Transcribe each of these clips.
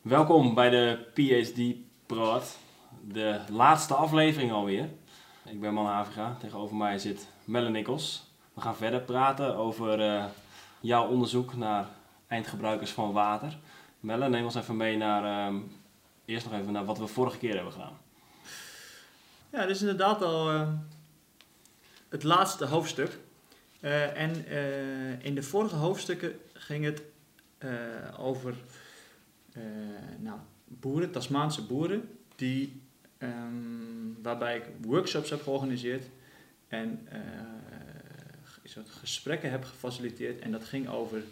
Welkom bij de PhD Praat, de laatste aflevering alweer. Ik ben Man tegenover mij zit Melle Nikkels. We gaan verder praten over uh, jouw onderzoek naar eindgebruikers van water. Melle, neem ons even mee naar, uh, eerst nog even naar wat we vorige keer hebben gedaan. Ja, dit is inderdaad al uh, het laatste hoofdstuk. Uh, en in de vorige hoofdstukken ging het over nou, boeren, Tasmaanse boeren, die, um, waarbij ik workshops heb georganiseerd en soort gesprekken heb gefaciliteerd. En dat ging over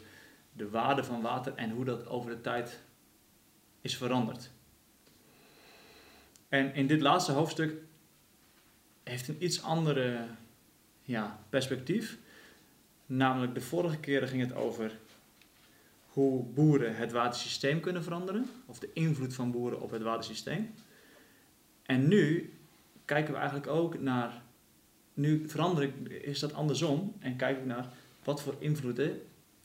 de waarde van water en hoe dat over de tijd is veranderd. En in dit laatste hoofdstuk heeft een iets andere ja, perspectief. Namelijk de vorige keren ging het over hoe boeren het watersysteem kunnen veranderen, of de invloed van boeren op het watersysteem. En nu kijken we eigenlijk ook naar, nu verander ik, is dat andersom en kijk ik naar wat voor invloeden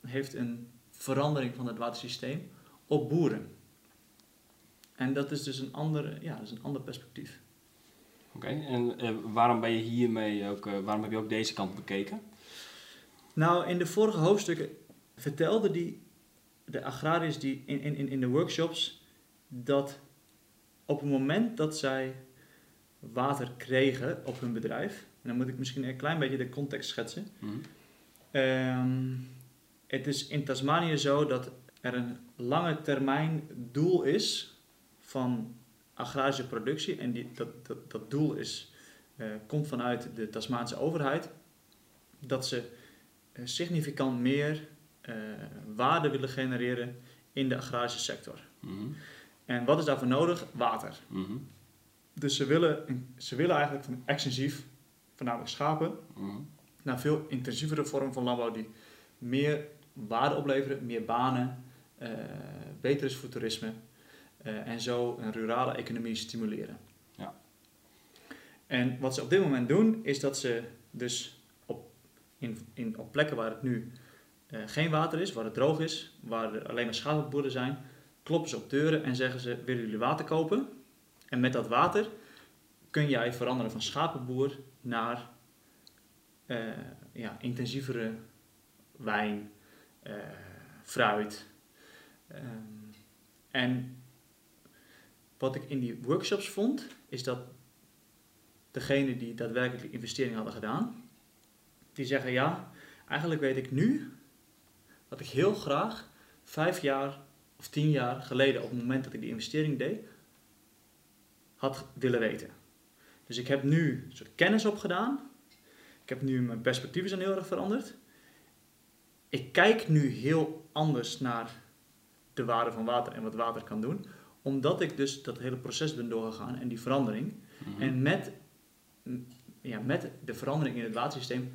heeft een verandering van het watersysteem op boeren. En dat is dus een, andere, ja, dat is een ander perspectief. Oké, en uh, waarom ben je hiermee ook, uh, waarom heb je ook deze kant bekeken? Nou, in de vorige hoofdstukken vertelde die, de agrariërs die in, in, in de workshops dat op het moment dat zij water kregen op hun bedrijf, en dan moet ik misschien een klein beetje de context schetsen. Mm um, het is in Tasmanië zo dat er een lange termijn doel is van agrarische productie. En die, dat, dat, dat doel is, uh, komt vanuit de Tasmaanse overheid. Dat ze uh, significant meer uh, waarde willen genereren in de agrarische sector. Mm -hmm. En wat is daarvoor nodig? Water. Mm -hmm. Dus ze willen, ze willen eigenlijk van extensief, voornamelijk schapen, mm -hmm. naar veel intensievere vorm van landbouw die meer waarde opleveren, meer banen, uh, beter is voor toerisme uh, en zo een rurale economie stimuleren. Ja. En wat ze op dit moment doen, is dat ze dus op, in, in, op plekken waar het nu uh, geen water is, waar het droog is, waar er alleen maar schapenboeren zijn, kloppen ze op deuren en zeggen ze, willen jullie water kopen? En met dat water kun jij veranderen van schapenboer naar ja, intensievere wijn, uh, fruit. Um, en wat ik in die workshops vond, is dat degene die daadwerkelijk investering hadden gedaan, die zeggen ja, eigenlijk weet ik nu wat ik heel graag vijf jaar of tien jaar geleden, op het moment dat ik die investering deed, had willen weten. Dus ik heb nu een soort kennis opgedaan. Ik heb nu mijn perspectieven zijn heel erg veranderd ik kijk nu heel anders naar de waarde van water en wat water kan doen, omdat ik dus dat hele proces ben doorgegaan en die verandering. Mhm. En met, ja, met de verandering in het watersysteem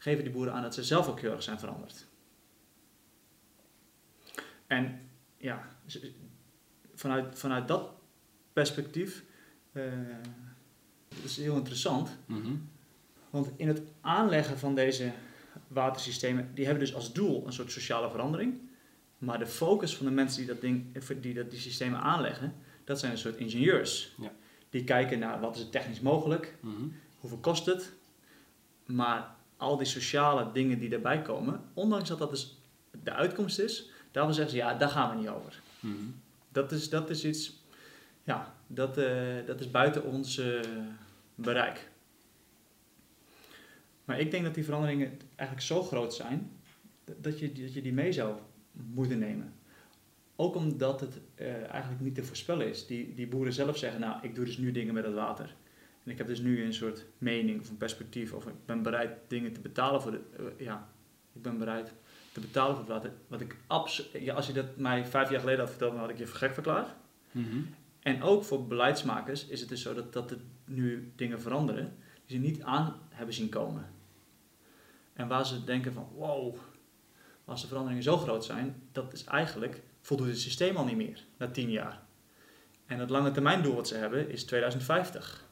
geven die boeren aan dat ze zelf ook heel erg zijn veranderd. En ja, vanuit, vanuit dat perspectief uh, dat is heel interessant. Mhm. Want in het aanleggen van deze watersystemen, die hebben dus als doel een soort sociale verandering. Maar de focus van de mensen die dat, ding, die, dat, die systemen aanleggen, dat zijn een soort ingenieurs. Ja. Die kijken naar wat is het technisch mogelijk, mm hoeveel kost het. Maar al die sociale dingen die daarbij komen, ondanks dat dat dus de uitkomst is, daarvan zeggen ze ja, daar gaan we niet over. Mm dat, is, dat is iets, ja, dat, uh, dat is buiten ons uh, bereik. Maar ik denk dat die veranderingen eigenlijk zo groot zijn dat je, dat je die mee zou moeten nemen. Ook omdat het uh, eigenlijk niet te voorspellen is. Die, die boeren zelf zeggen, nou, ik doe dus nu dingen met het water. En ik heb dus nu een soort mening of een perspectief. Of ik ben bereid dingen te betalen voor de... Uh, ja, ik ben bereid te betalen voor het water. Wat ik absoluut... Ja, als je dat mij vijf jaar geleden had verteld, dan had ik je voor gek verklaard. Mm -hmm. En ook voor beleidsmakers is het dus zo dat, dat er nu dingen veranderen die ze niet aan hebben zien komen. En waar ze denken van wow, als de veranderingen zo groot zijn, dat is eigenlijk, voldoet het systeem al niet meer na tien jaar. En het lange termijn doel wat ze hebben is 2050.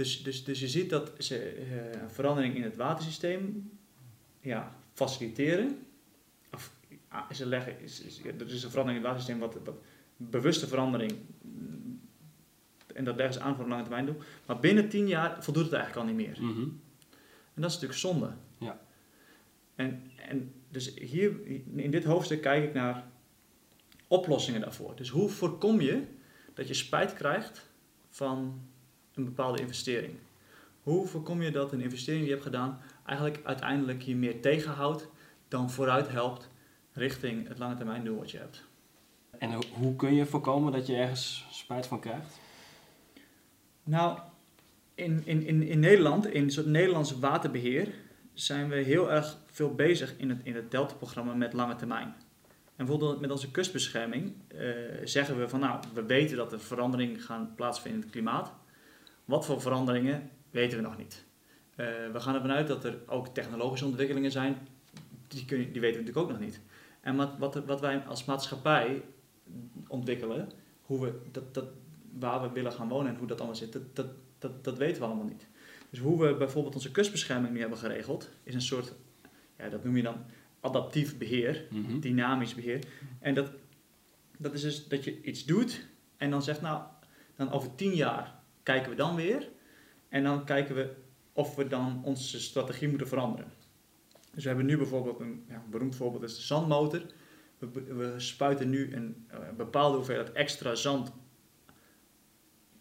Dus, dus, dus je ziet dat ze uh, verandering in het watersysteem ja, faciliteren. Of er, leggen, is, is, er is een verandering in het watersysteem, wat, wat bewuste verandering. mm, En dat leggen ze aan voor een lange termijn doel. Maar binnen tien jaar voldoet het eigenlijk al niet meer. Mhm. En dat is natuurlijk zonde. Ja. En, en dus hier, in dit hoofdstuk kijk ik naar oplossingen daarvoor. Dus hoe voorkom je dat je spijt krijgt van een bepaalde investering? Hoe voorkom je dat een investering die je hebt gedaan eigenlijk uiteindelijk je meer tegenhoudt dan vooruit helpt richting het lange termijn doel wat je hebt? En ho- hoe kun je voorkomen dat je ergens spijt van krijgt? Nou, in, in, in, in Nederland, in een soort Nederlands waterbeheer, zijn we heel erg veel bezig in het, in het Delta-programma met lange termijn. En bijvoorbeeld met onze kustbescherming eh, zeggen we van nou, we weten dat er veranderingen gaan plaatsvinden in het klimaat. Wat voor veranderingen weten we nog niet. Eh, we gaan ervan uit dat er ook technologische ontwikkelingen zijn, die, kun je, die weten we natuurlijk ook nog niet. En wat, wat, wat wij als maatschappij ontwikkelen, hoe we dat, dat, waar we willen gaan wonen en hoe dat allemaal zit, dat, dat, dat, dat weten we allemaal niet. Dus hoe we bijvoorbeeld onze kustbescherming nu hebben geregeld, is een soort, ja, dat noem je dan adaptief beheer, Mhm. dynamisch beheer. En dat, dat is dus dat je iets doet en dan zegt, nou, dan over tien jaar kijken we dan weer. En dan kijken we of we dan onze strategie moeten veranderen. Dus we hebben nu bijvoorbeeld een ja, een beroemd voorbeeld is de zandmotor. We, spuiten nu een eh, bepaalde hoeveelheid extra zand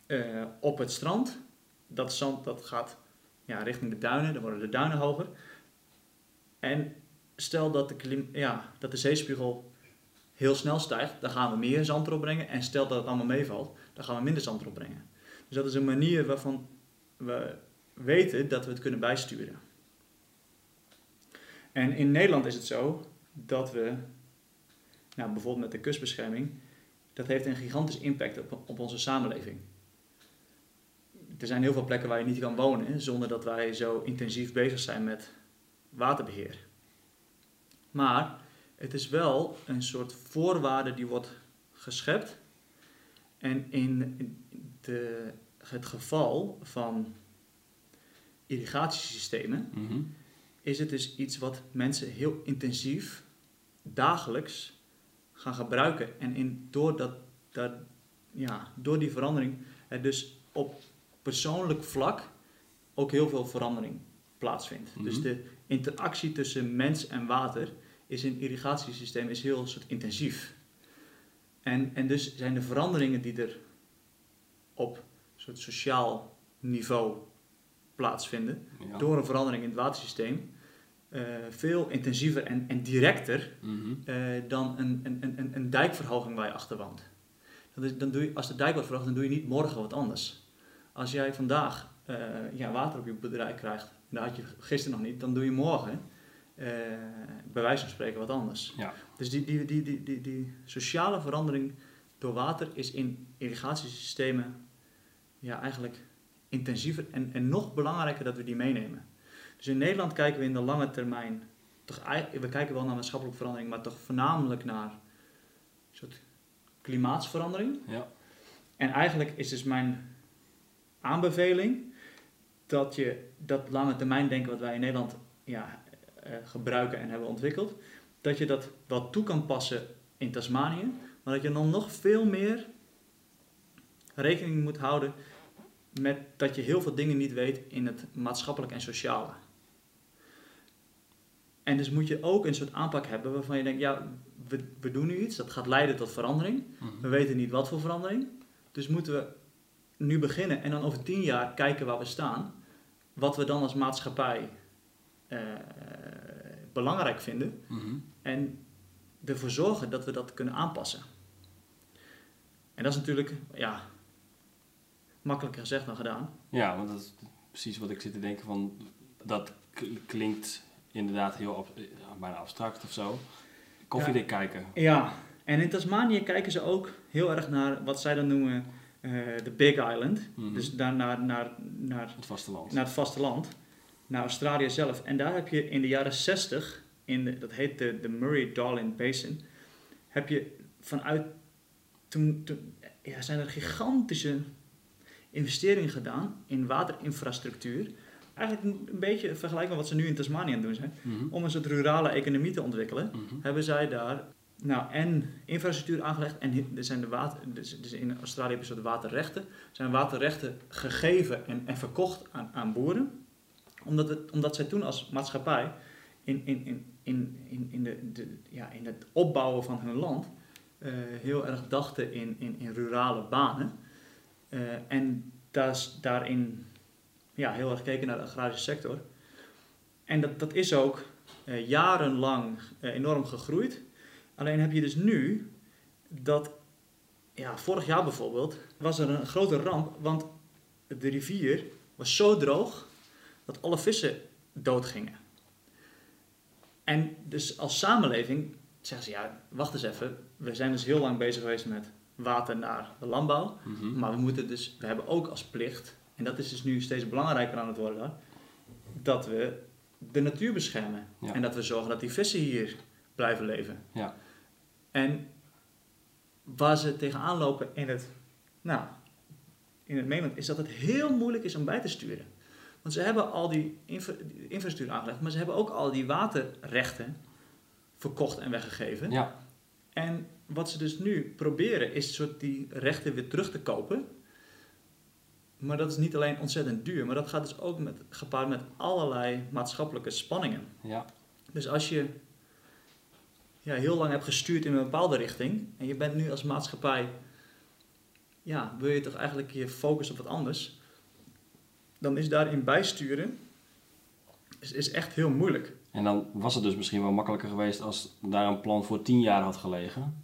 eh, op het strand. Dat zand dat gaat ja, richting de duinen, dan worden de duinen hoger. En stel dat de, ja, dat de zeespiegel heel snel stijgt, dan gaan we meer zand erop brengen. En stel dat het allemaal meevalt, dan gaan we minder zand erop brengen. Dus dat is een manier waarvan we weten dat we het kunnen bijsturen. En in Nederland is het zo dat we, nou, bijvoorbeeld met de kustbescherming, dat heeft een gigantische impact op, op onze samenleving. Er zijn heel veel plekken waar je niet kan wonen zonder dat wij zo intensief bezig zijn met waterbeheer. Maar het is wel een soort voorwaarde die wordt geschept. En in de, het geval van irrigatiesystemen Mhm. is het dus iets wat mensen heel intensief dagelijks gaan gebruiken. En in, door, dat, dat, ja, door die verandering er dus op persoonlijk vlak ook heel veel verandering plaatsvindt. Mhm. Dus de interactie tussen mens en water is in irrigatiesysteem is heel soort intensief. En, en dus zijn de veranderingen die er op een soort sociaal niveau plaatsvinden, Ja. door een verandering in het watersysteem eh, veel intensiever en, en directer Mhm. eh, dan een, een, een, een dijkverhoging waar je achter woont. Dat is, dan doe je, als de dijk wordt verhoogd, dan doe je niet morgen wat anders. Als jij vandaag eh, ja, water op je boerderij krijgt, en dat had je gisteren nog niet, dan doe je morgen bij wijze van spreken wat anders. Ja. Dus die, die, die, die, die, die sociale verandering door water is in irrigatiesystemen ja, eigenlijk intensiever en, en nog belangrijker dat we die meenemen. Dus in Nederland kijken we in de lange termijn, toch, we kijken wel naar maatschappelijke verandering, maar toch voornamelijk naar een soort klimaatsverandering. Ja. En eigenlijk is dus mijn aanbeveling dat je dat lange termijn denken wat wij in Nederland ja, eh, gebruiken en hebben ontwikkeld, dat je dat wel toe kan passen in Tasmanië, maar dat je dan nog veel meer rekening moet houden met dat je heel veel dingen niet weet in het maatschappelijk en sociale. En dus moet je ook een soort aanpak hebben waarvan je denkt, ja, we, we doen nu iets, dat gaat leiden tot verandering. Mhm. We weten niet wat voor verandering. Dus moeten we nu beginnen en dan over tien jaar kijken waar we staan. Wat we dan als maatschappij eh, belangrijk vinden. Mhm. En ervoor zorgen dat we dat kunnen aanpassen. En dat is natuurlijk, ja, makkelijker gezegd dan gedaan. Ja, want dat is precies wat ik zit te denken van, dat klinkt inderdaad heel ab- ja, bijna abstract of zo. Koffiedik kijken. Ja, en in Tasmanië kijken ze ook heel erg naar wat zij dan noemen eh, de Big Island. Mhm. Dus daar naar, naar, naar Het vasteland. naar het vasteland, naar Australië zelf. En daar heb je in de jaren 60, in de, dat heet de, de Murray-Darling Basin, heb je vanuit toen, toen ja, zijn er gigantische investeringen gedaan in waterinfrastructuur. eigenlijk een, beetje vergelijken met wat ze nu in Tasmanië aan het doen zijn. Mhm. Om een soort rurale economie te ontwikkelen, Mhm. hebben zij daar nou, en infrastructuur aangelegd. En er zijn de water, dus, dus in Australië hebben ze waterrechten. Er zijn waterrechten gegeven en, en verkocht aan, aan boeren. Omdat, het, omdat zij toen als maatschappij in, in, in, in, in, in, de, de, ja, in het opbouwen van hun land eh, heel erg dachten in, in, in rurale banen. Eh, en daar is- daarin ja, heel erg gekeken naar de agrarische sector. En dat, dat is ook eh, jarenlang eh, enorm gegroeid. Alleen heb je dus nu dat, ja, vorig jaar bijvoorbeeld, was er een grote ramp, want de rivier was zo droog dat alle vissen doodgingen. En dus als samenleving zeggen ze, ja, wacht eens even, we zijn dus heel lang bezig geweest met water naar de landbouw, Mhm. maar we moeten dus, we hebben ook als plicht, en dat is dus nu steeds belangrijker aan het worden, dat we de natuur beschermen. Ja. En dat we zorgen dat die vissen hier blijven leven. Ja. En waar ze tegenaan lopen in het, nou, in het mainland, is dat het heel moeilijk is om bij te sturen. Want ze hebben al die, infra- die infrastructuur aangelegd, maar ze hebben ook al die waterrechten verkocht en weggegeven. Ja. En wat ze dus nu proberen is soort die rechten weer terug te kopen. Maar dat is niet alleen ontzettend duur, maar dat gaat dus ook met, gepaard met allerlei maatschappelijke spanningen. Ja. Dus als je ja, heel lang hebt gestuurd in een bepaalde richting en je bent nu als maatschappij, ja, wil je toch eigenlijk je focus op wat anders, dan is daarin bijsturen is, is echt heel moeilijk. En dan was het dus misschien wel makkelijker geweest als daar een plan voor 10 jaar had gelegen.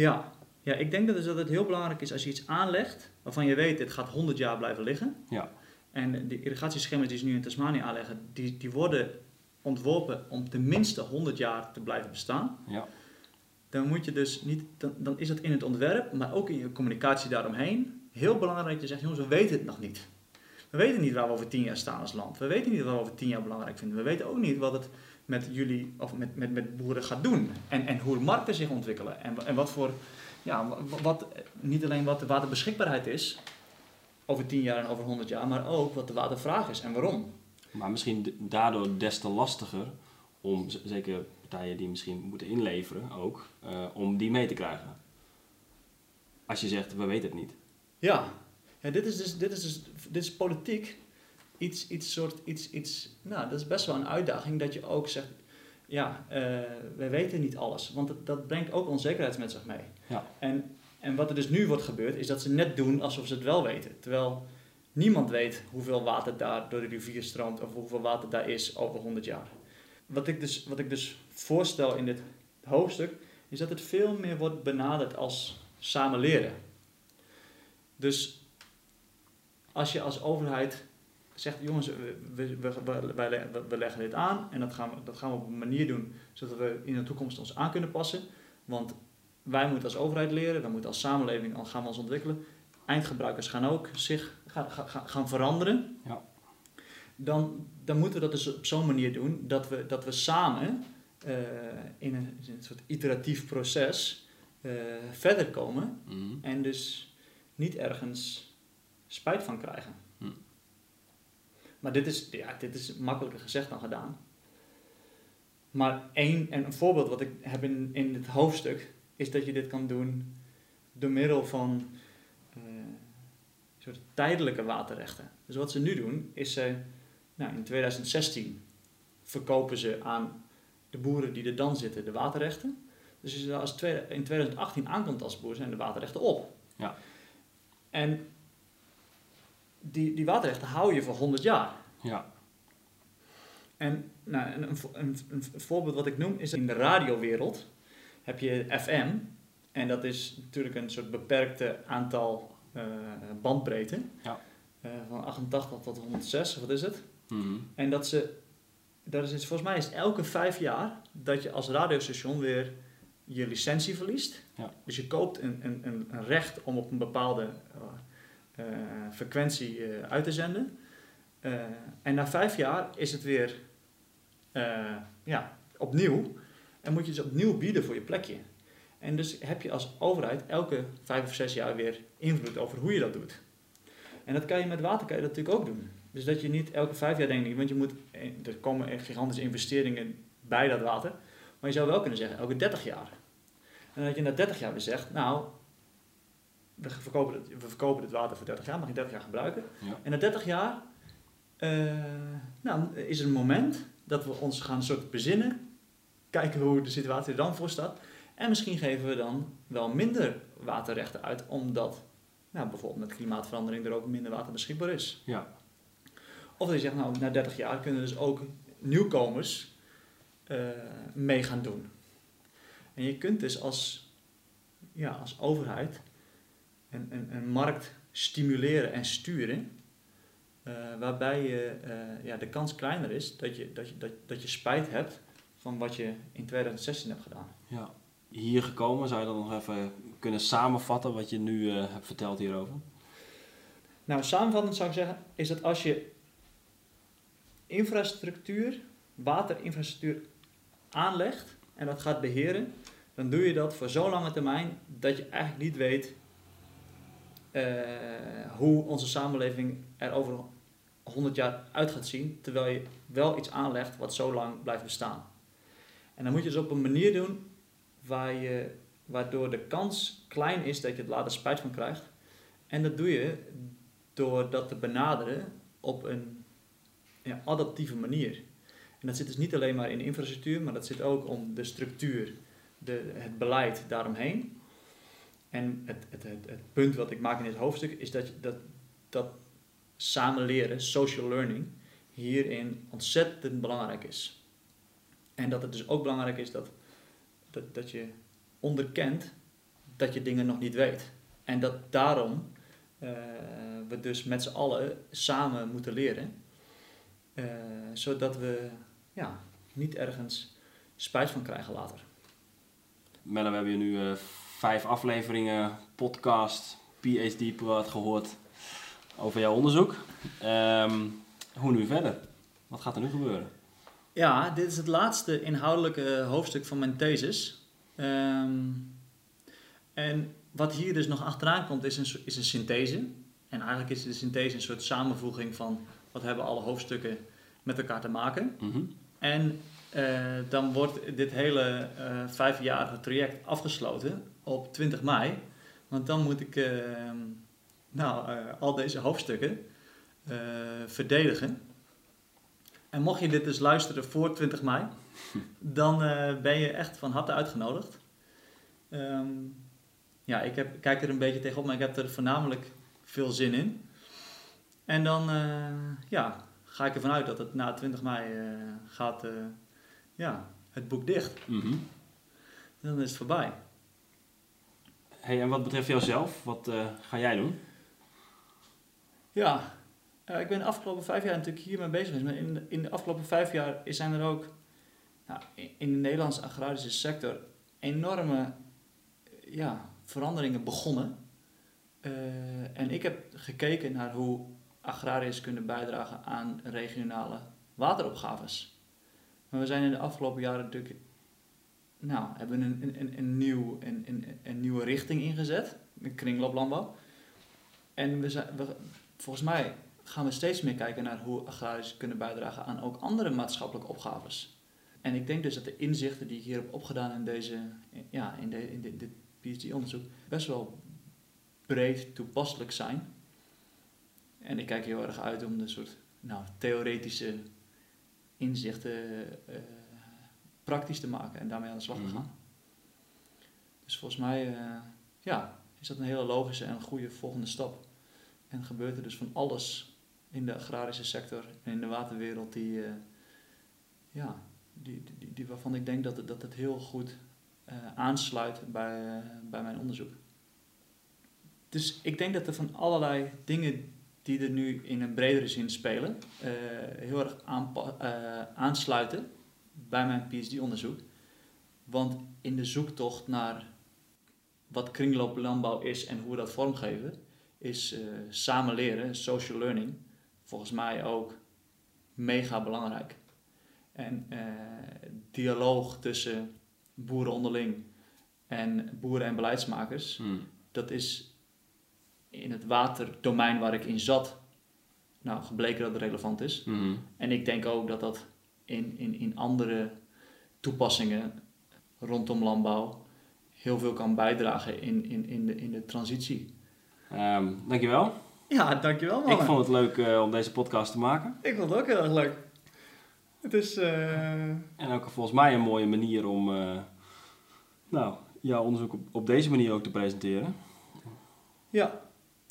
Ja, ja ik denk dat, dus dat het heel belangrijk is als je iets aanlegt waarvan je weet dit gaat 100 jaar blijven liggen. Ja. En de irrigatieschema's die ze nu in Tasmanië aanleggen, die, die worden ontworpen om tenminste 100 jaar te blijven bestaan. Ja. Dan moet je dus niet, dan, dan is het in het ontwerp, maar ook in je communicatie daaromheen, heel belangrijk dat je zegt, jongens, we weten het nog niet. We weten niet waar we over 10 jaar staan als land. We weten niet wat we over 10 jaar belangrijk vinden. We weten ook niet wat het met jullie of met, met, met boeren gaat doen. En, en hoe markten zich ontwikkelen. En, en wat voor, ja, wat, niet alleen wat de waterbeschikbaarheid is over 10 jaar en over 100 jaar, maar ook wat de watervraag is en waarom. Maar misschien daardoor des te lastiger om, zeker partijen die misschien moeten inleveren ook, eh, om die mee te krijgen. Als je zegt, we weten het niet. Ja, ja dit, is dus, dit, is dus, dit is politiek iets, iets soort, iets, iets, nou, dat is best wel een uitdaging dat je ook zegt, ja, eh we weten niet alles, want dat, dat brengt ook onzekerheid met zich mee. Ja. En, en wat er dus nu wordt gebeurd, is dat ze net doen alsof ze het wel weten, terwijl niemand weet hoeveel water daar door de rivier stroomt of hoeveel water daar is over 100 jaar. Wat ik dus, wat ik dus voorstel in dit hoofdstuk, is dat het veel meer wordt benaderd als samen leren. Dus als je als overheid zegt, jongens, we, we, we, we, wij le- we- we leggen dit aan en dat gaan, we, dat gaan we op een manier doen zodat we in de toekomst ons aan kunnen passen. Want wij moeten als overheid leren, we moeten als samenleving al gaan we ons ontwikkelen. Eindgebruikers gaan ook zich gaan, gaan, gaan veranderen. Ja. Dan, dan moeten we dat dus op zo'n manier doen dat we, dat we samen eh, in, een, in een soort iteratief proces eh, verder komen Mhm. en dus niet ergens spijt van krijgen. Maar dit is, ja, dit is makkelijker gezegd dan gedaan. Maar één, en een voorbeeld wat ik heb in, in het hoofdstuk, is dat je dit kan doen door middel van eh, soort tijdelijke waterrechten. Dus wat ze nu doen, is ze, nou, in 2016 verkopen ze aan de boeren die er dan zitten de waterrechten. Dus als in 2018 aankomt als boer, zijn de waterrechten op. Ja. En die, die waterrechten hou je voor 100 jaar. Ja. En nou, een, een, een, voorbeeld wat ik noem is in de radiowereld heb je FM. En dat is natuurlijk een soort beperkte aantal eh bandbreedte. Ja. Eh, van 88 tot 106, wat is het? Mhm. En dat ze, dat is, volgens mij is elke vijf jaar dat je als radiostation weer je licentie verliest. Ja. Dus je koopt een, een, een recht om op een bepaalde eh, frequentie eh, uit te zenden. Eh, en na vijf jaar is het weer eh, ja, opnieuw. En moet je dus opnieuw bieden voor je plekje. En dus heb je als overheid elke vijf of zes jaar weer invloed over hoe je dat doet. En dat kan je met water kan je dat natuurlijk ook doen. Dus dat je niet elke vijf jaar denkt, want je moet, eh, er komen gigantische investeringen bij dat water. Maar je zou wel kunnen zeggen, elke 30 jaar. En dat je na 30 jaar weer zegt, nou, we verkopen, het, we verkopen het water voor 30 jaar, mag je 30 jaar gebruiken. Ja. En na 30 jaar eh, nou, is er een moment dat we ons gaan soort bezinnen, kijken hoe de situatie er dan voor staat. En misschien geven we dan wel minder waterrechten uit, omdat nou, bijvoorbeeld met klimaatverandering er ook minder water beschikbaar is. Ja. Of dat je zegt, nou, na 30 jaar kunnen dus ook nieuwkomers eh, mee gaan doen. En je kunt dus als, ja, als overheid een, een, een markt stimuleren en sturen, eh, waarbij je, eh, ja, de kans kleiner is dat je, dat, je, dat, dat je spijt hebt van wat je in 2016 hebt gedaan. ja. Hier gekomen, zou je dan nog even kunnen samenvatten wat je nu eh, hebt verteld hierover? Nou, samenvattend zou ik zeggen, is dat als je infrastructuur, waterinfrastructuur aanlegt en dat gaat beheren, dan doe je dat voor zo'n lange termijn dat je eigenlijk niet weet eh, hoe onze samenleving er over 100 jaar uit gaat zien, terwijl je wel iets aanlegt wat zo lang blijft bestaan. En dan moet je dus op een manier doen waar je, waardoor de kans klein is dat je het later spijt van krijgt. En dat doe je door dat te benaderen op een ja, adaptieve manier. En dat zit dus niet alleen maar in de infrastructuur, maar dat zit ook om de structuur, de, het beleid daaromheen. En het, het, het, punt wat ik maak in dit hoofdstuk is dat, dat, dat samen leren, social learning, hierin ontzettend belangrijk is. En dat het dus ook belangrijk is dat, dat, dat je onderkent dat je dingen nog niet weet. En dat daarom eh, we dus met z'n allen samen moeten leren. eh, zodat we ja, niet ergens spijt van krijgen later. Melle, we hebben je nu eh, vijf afleveringen, podcast, PhD-praat gehoord over jouw onderzoek. Ehm, hoe nu verder? Wat gaat er nu gebeuren? Ja, dit is het laatste inhoudelijke hoofdstuk van mijn thesis. Ehm, en wat hier dus nog achteraan komt, is een, is een synthese. En eigenlijk is de synthese een soort samenvoeging van wat hebben alle hoofdstukken met elkaar te maken. Mhm. En eh, dan wordt dit hele eh, vijfjarige traject afgesloten op 20 mei. Want dan moet ik eh, nou, eh, al deze hoofdstukken eh, verdedigen. En mocht je dit dus luisteren voor 20 mei, dan eh, ben je echt van harte uitgenodigd. Ehm, ja, ik heb, kijk er een beetje tegenop, maar ik heb er voornamelijk veel zin in. En dan ja, ga ik ervan uit dat het na 20 mei gaat ja, het boek dicht. Mhm. Dan is het voorbij. Hey, en wat betreft jouzelf, wat eh, ga jij doen? Ja, eh, ik ben de afgelopen vijf jaar natuurlijk hiermee bezig geweest. Maar in de, in de afgelopen vijf jaar zijn er ook nou, in de Nederlandse agrarische sector enorme ja, veranderingen begonnen. Eh, en ik heb gekeken naar hoe agrariërs kunnen bijdragen aan regionale wateropgaves. Maar we zijn in de afgelopen jaren natuurlijk, nou, hebben een, een, een, een, nieuw, een, een, een nieuwe richting ingezet, de kringlooplandbouw. En we zijn, we, volgens mij gaan we steeds meer kijken naar hoe agrariërs kunnen bijdragen aan ook andere maatschappelijke opgaves. En ik denk dus dat de inzichten die ik hier heb opgedaan in, deze, ja, in, de, in dit, dit PhD-onderzoek best wel breed toepasselijk zijn. En ik kijk heel erg uit om de soort nou, theoretische inzichten eh, praktisch te maken en daarmee aan de slag te Mhm. gaan. Dus volgens mij eh, ja, is dat een hele logische en goede volgende stap. En gebeurt er dus van alles in de agrarische sector en in de waterwereld die, eh, ja, die, die, die, waarvan ik denk dat het, dat het heel goed eh, aansluit bij, bij mijn onderzoek. Dus ik denk dat er van allerlei dingen die er nu in een bredere zin spelen, heel erg aansluiten bij mijn PhD-onderzoek. Want in de zoektocht naar wat kringlooplandbouw is en hoe we dat vormgeven, is eh, samen leren, social learning, volgens mij ook mega belangrijk. En eh, dialoog tussen boeren onderling en boeren en beleidsmakers, Hmm. dat is in het waterdomein waar ik in zat nou, gebleken dat het relevant is. Mhm. En ik denk ook dat dat in, in, in andere toepassingen rondom landbouw heel veel kan bijdragen in, in, in, de, in de transitie. Ehm, dankjewel. Ja, dankjewel man. Ik vond het leuk eh, om deze podcast te maken. ik vond het ook heel erg leuk. Het is... eh, En ook volgens mij een mooie manier om eh, nou, jouw onderzoek op, op deze manier ook te presenteren. Ja,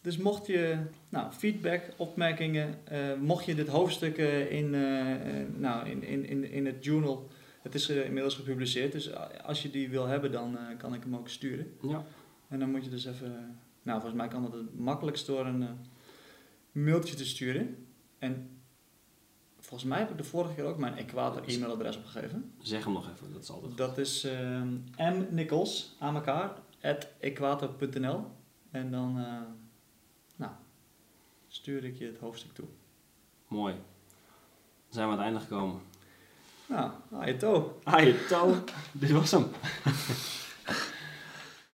dus mocht je nou, feedback, opmerkingen, eh, mocht je dit hoofdstuk eh, in, eh, nou, in, in, in, in het journal, het is inmiddels gepubliceerd, dus als je die wil hebben, dan kan ik hem ook sturen. Ja. En dan moet je dus even, nou volgens mij kan dat het makkelijkst door een mailtje te sturen. En volgens mij heb ik de vorige keer ook mijn Equator e-mailadres opgegeven. Zeg hem nog even, dat is altijd goed. Dat is eh mnichols, aan elkaar, at equator.nl. En dan stuur ik je het hoofdstuk toe. Mooi. Dan zijn we aan het einde gekomen. Nou, je touw. Dit was hem.